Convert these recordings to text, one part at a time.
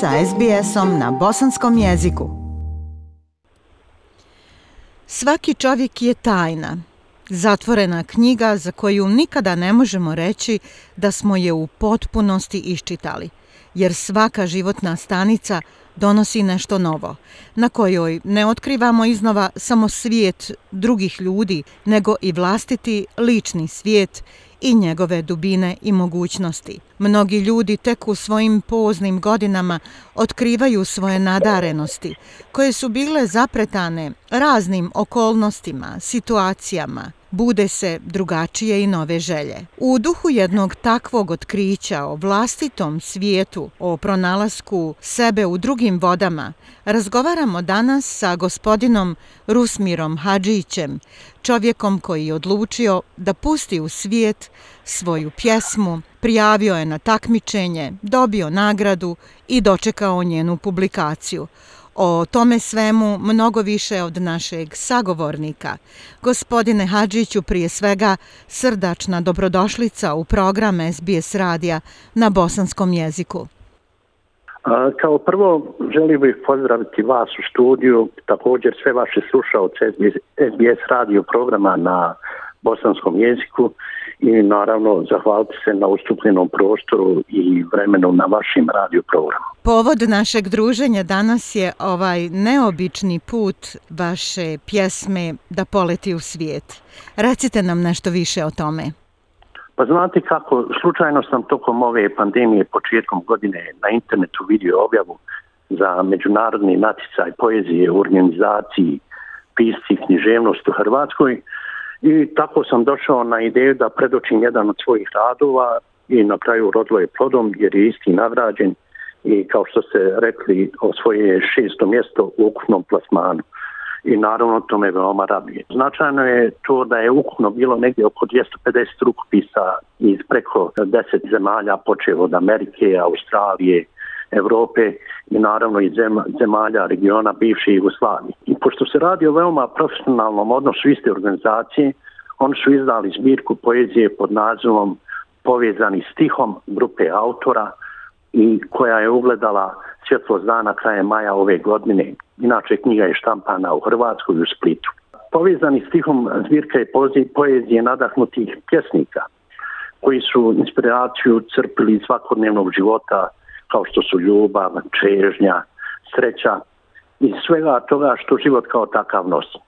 sa SBS-om na bosanskom jeziku. Svaki čovjek je tajna, zatvorena knjiga za koju nikada ne možemo reći da smo je u potpunosti iščitali, jer svaka životna stanica donosi nešto novo, na kojoj ne otkrivamo iznova samo svijet drugih ljudi, nego i vlastiti lični svijet i njegove dubine i mogućnosti. Mnogi ljudi tek u svojim poznim godinama otkrivaju svoje nadarenosti, koje su bile zapretane raznim okolnostima, situacijama, bude se drugačije i nove želje. U duhu jednog takvog otkrića o vlastitom svijetu, o pronalasku sebe u drugim vodama, razgovaramo danas sa gospodinom Rusmirom Hadžićem, čovjekom koji je odlučio da pusti u svijet svoju pjesmu, prijavio je na takmičenje, dobio nagradu i dočekao njenu publikaciju. O tome svemu mnogo više od našeg sagovornika. Gospodine Hadžiću, prije svega srdačna dobrodošlica u program SBS radija na bosanskom jeziku. Kao prvo želim bih pozdraviti vas u studiju, također sve vaše slušalce SBS radio programa na bosanskom jeziku i naravno zahvaliti se na ustupljenom prostoru i vremenu na vašim radio programu. Povod našeg druženja danas je ovaj neobični put vaše pjesme da poleti u svijet. Recite nam nešto više o tome. Pa znate kako, slučajno sam tokom ove pandemije početkom godine na internetu vidio objavu za međunarodni naticaj poezije u organizaciji pisci književnost u Hrvatskoj i tako sam došao na ideju da predočim jedan od svojih radova i na kraju rodilo je plodom jer je isti nagrađen i kao što ste rekli o svoje šesto mjesto u ukupnom plasmanu i naravno to me veoma raduje. Značajno je to da je ukupno bilo negdje oko 250 rukopisa iz preko 10 zemalja, počeo od Amerike, Australije, Evrope i naravno iz zemalja regiona bivše Jugoslavije. I pošto se radi o veoma profesionalnom odnosu iste organizacije, oni su izdali zbirku poezije pod nazivom Povezani stihom grupe autora i koja je ugledala svjetlo dana kraje maja ove godine. Inače, knjiga je štampana u Hrvatskoj i u Splitu. Povezani stihom zbirka je poezije nadahnutih pjesnika koji su inspiraciju crpili iz svakodnevnog života kao što su ljubav, čežnja, sreća i svega toga što život kao takav nosi.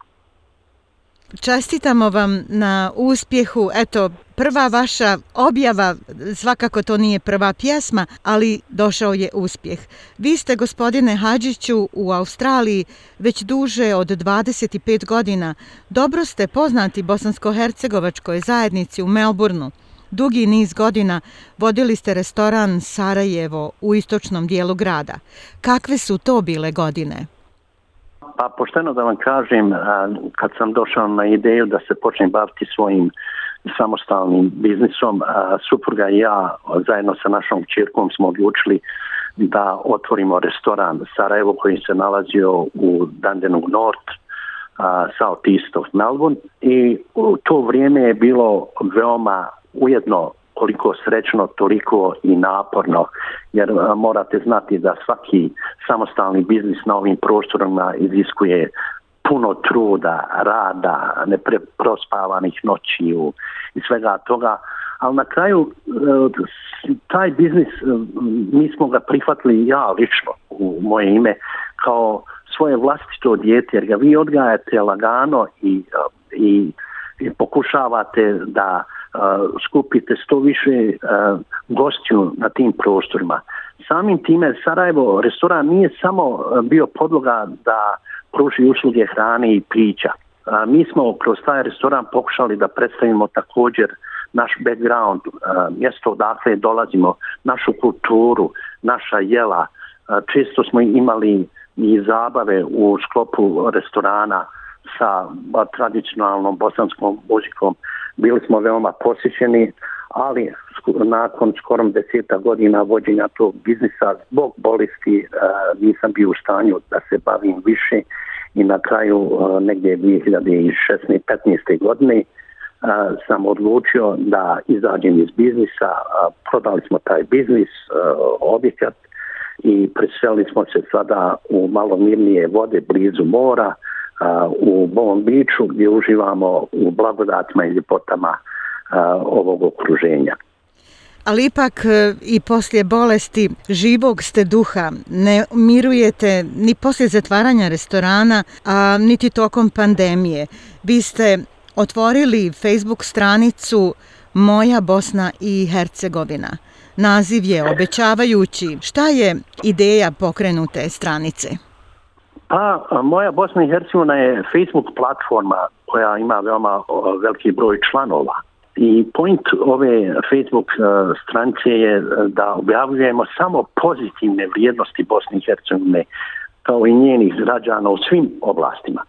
Čestitamo vam na uspjehu. Eto, prva vaša objava, svakako to nije prva pjesma, ali došao je uspjeh. Vi ste, gospodine Hadžiću, u Australiji već duže od 25 godina. Dobro ste poznati bosansko-hercegovačkoj zajednici u Melbourneu. Dugi niz godina vodili ste restoran Sarajevo u istočnom dijelu grada. Kakve su to bile godine? Pa pošteno da vam kažem, kad sam došao na ideju da se počnem baviti svojim samostalnim biznisom, supruga i ja zajedno sa našom čirkom smo odlučili da otvorimo restoran Sarajevo koji se nalazio u Dandenong North, South East of Melbourne i u to vrijeme je bilo veoma ujedno koliko srećno, toliko i naporno, jer morate znati da svaki samostalni biznis na ovim prostorima iziskuje puno truda, rada, neprospavanih noći i svega toga, ali na kraju e, taj biznis, e, mi smo ga prihvatili ja lično u moje ime kao svoje vlastito djete, jer ga vi odgajate lagano i, i, i pokušavate da skupite sto više gostiju na tim prostorima. Samim time Sarajevo restoran nije samo bio podloga da pruži usluge hrane i pića. Mi smo kroz taj restoran pokušali da predstavimo također naš background, mjesto odakle dolazimo, našu kulturu, naša jela. Često smo imali i zabave u sklopu restorana sa tradicionalnom bosanskom muzikom bili smo veoma posjećeni, ali nakon skorom deseta godina vođenja tog biznisa zbog bolesti e, nisam bio u stanju da se bavim više i na kraju e, negdje 2016. 15. godine e, sam odlučio da izađem iz biznisa, prodali smo taj biznis, objekat i preselili smo se sada u malo mirnije vode blizu mora u Bovom Biću gdje uživamo u blagodatima i ljepotama ovog okruženja. Ali ipak e, i poslije bolesti živog ste duha, ne mirujete ni poslije zatvaranja restorana, a niti tokom pandemije. Vi ste otvorili Facebook stranicu Moja Bosna i Hercegovina. Naziv je obećavajući. Šta je ideja pokrenute stranice? Pa, Moja Bosna i Hercegovina je Facebook platforma koja ima veoma veliki broj članova. I point ove Facebook e, stranice je e, da objavljujemo samo pozitivne vrijednosti Bosne i Hercegovine kao i njenih građana u svim oblastima.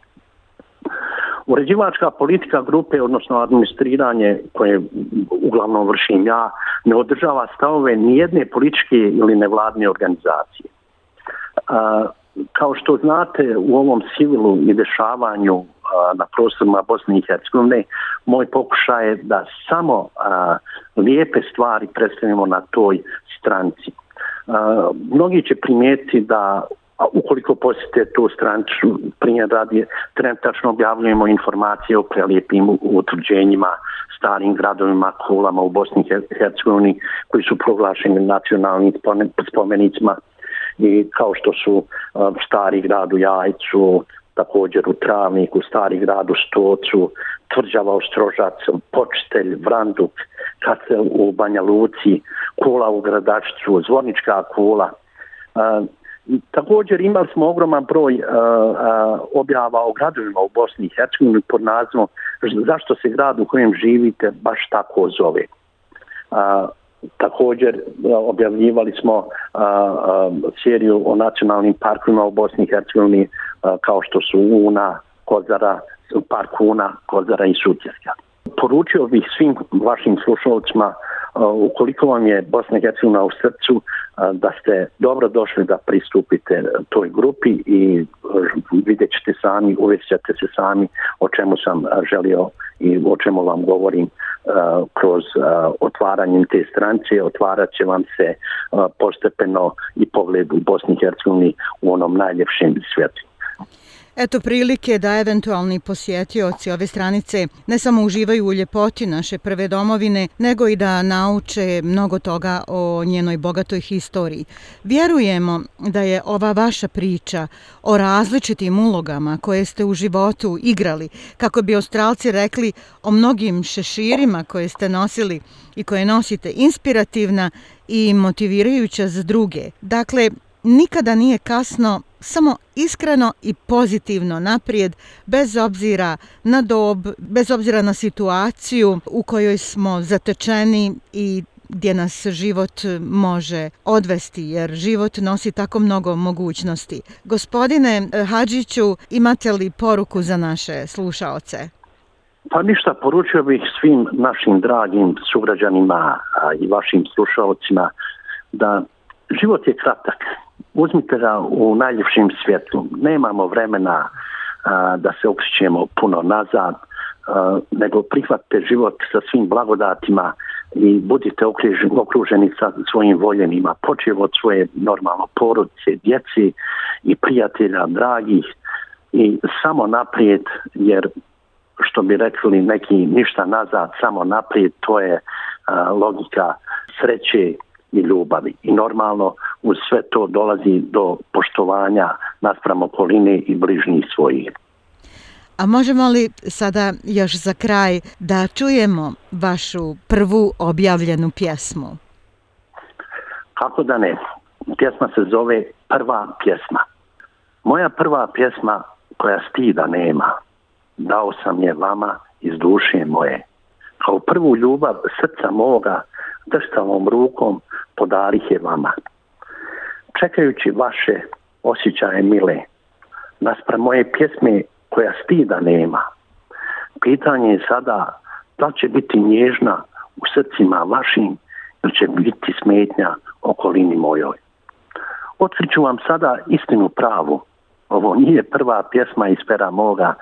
Uređivačka politika grupe, odnosno administriranje koje uglavnom vršim ja, ne održava stavove nijedne političke ili nevladne organizacije. Kao što znate, u ovom civilu i dešavanju a, na prostorima Bosne i Hercegovine, moj pokušaj je da samo a, lijepe stvari predstavimo na toj stranci. A, mnogi će primijeti da a ukoliko posjetite tu stranču, primjer radi, trenutačno objavljujemo informacije o prelijepim utvrđenjima, starim gradovima, kulama u Bosni i Hercegovini, koji su proglašeni nacionalnim spomenicima i kao što su um, stari grad u Jajcu, također u Travniku, stari grad u Stocu, Tvrđava u Strožacu, Počtelj, Vranduk, Kacel u Banja Luci, Kula u Gradačcu, Zvornička kula, um, Također imali smo ogroman broj uh, uh, objava o gradovima u Bosni i Hercegovini pod nazvom zašto se grad u kojem živite baš tako zove. Uh, također objavljivali smo a, a, seriju o nacionalnim parkovima u Bosni i Hercegovini kao što su Una, Kozara, Park Una, Kozara i Sutjeska. Poručio bih svim vašim slušalcima ukoliko vam je Bosna i Hercegovina u srcu, da ste dobro došli da pristupite toj grupi i vidjet ćete sami, uvjećate se sami o čemu sam želio i o čemu vam govorim kroz otvaranjem te stranče otvarat će vam se postepeno i pogled u Bosni i Hercegovini u onom najljepšem svijetu. Eto prilike da eventualni posjetioci ove stranice ne samo uživaju u ljepoti naše prve domovine, nego i da nauče mnogo toga o njenoj bogatoj historiji. Vjerujemo da je ova vaša priča o različitim ulogama koje ste u životu igrali, kako bi australci rekli o mnogim šeširima koje ste nosili i koje nosite, inspirativna i motivirajuća za druge. Dakle, nikada nije kasno samo iskreno i pozitivno naprijed bez obzira na dob, bez obzira na situaciju u kojoj smo zatečeni i gdje nas život može odvesti, jer život nosi tako mnogo mogućnosti. Gospodine Hadžiću, imate li poruku za naše slušaoce? Pa ništa, poručio bih svim našim dragim sugrađanima i vašim slušalcima da život je kratak, uzmite ga u najljepšim svjetlu. Nemamo vremena a, da se okrićemo puno nazad, a, nego prihvatite život sa svim blagodatima i budite okruženi sa svojim voljenima. Počeo od svoje normalno porodice, djeci i prijatelja, dragih i samo naprijed, jer što bi rekli neki ništa nazad, samo naprijed, to je a, logika sreće i ljubavi. I normalno uz sve to dolazi do poštovanja naspram okoline i bližnjih svojih. A možemo li sada još za kraj da čujemo vašu prvu objavljenu pjesmu? Kako da ne? Pjesma se zove Prva pjesma. Moja prva pjesma koja stida nema, dao sam je vama iz duše moje. Kao prvu ljubav srca moga, drstavom rukom podarih je vama. Čekajući vaše osjećaje mile, naspra moje pjesme koja stida nema, pitanje je sada da će biti nježna u srcima vašim ili će biti smetnja okolini mojoj. Otkriću vam sada istinu pravu. Ovo nije prva pjesma iz pera moga,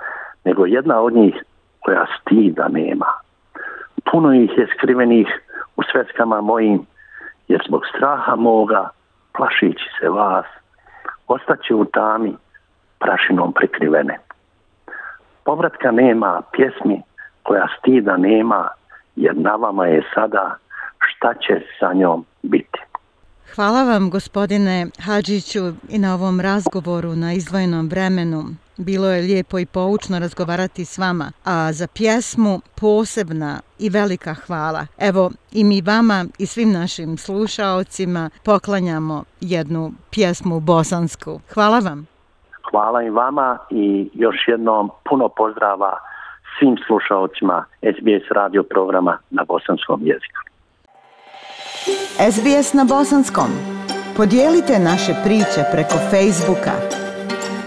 nego jedna od njih koja stida nema. Puno ih je skrivenih u sveskama mojim, jer zbog straha moga plašići se vas, ostaće u tami prašinom prikrivene. Povratka nema pjesmi koja stida nema, jer na vama je sada šta će sa njom biti. Hvala vam gospodine Hadžiću i na ovom razgovoru na izvojenom vremenu. Bilo je lijepo i poučno razgovarati s vama, a za pjesmu posebna i velika hvala. Evo i mi vama i svim našim slušaocima poklanjamo jednu pjesmu bosansku. Hvala vam. Hvala i vama i još jednom puno pozdrava svim slušaocima SBS radio programa na bosanskom jeziku. SBS na bosanskom. Podijelite naše priče preko Facebooka.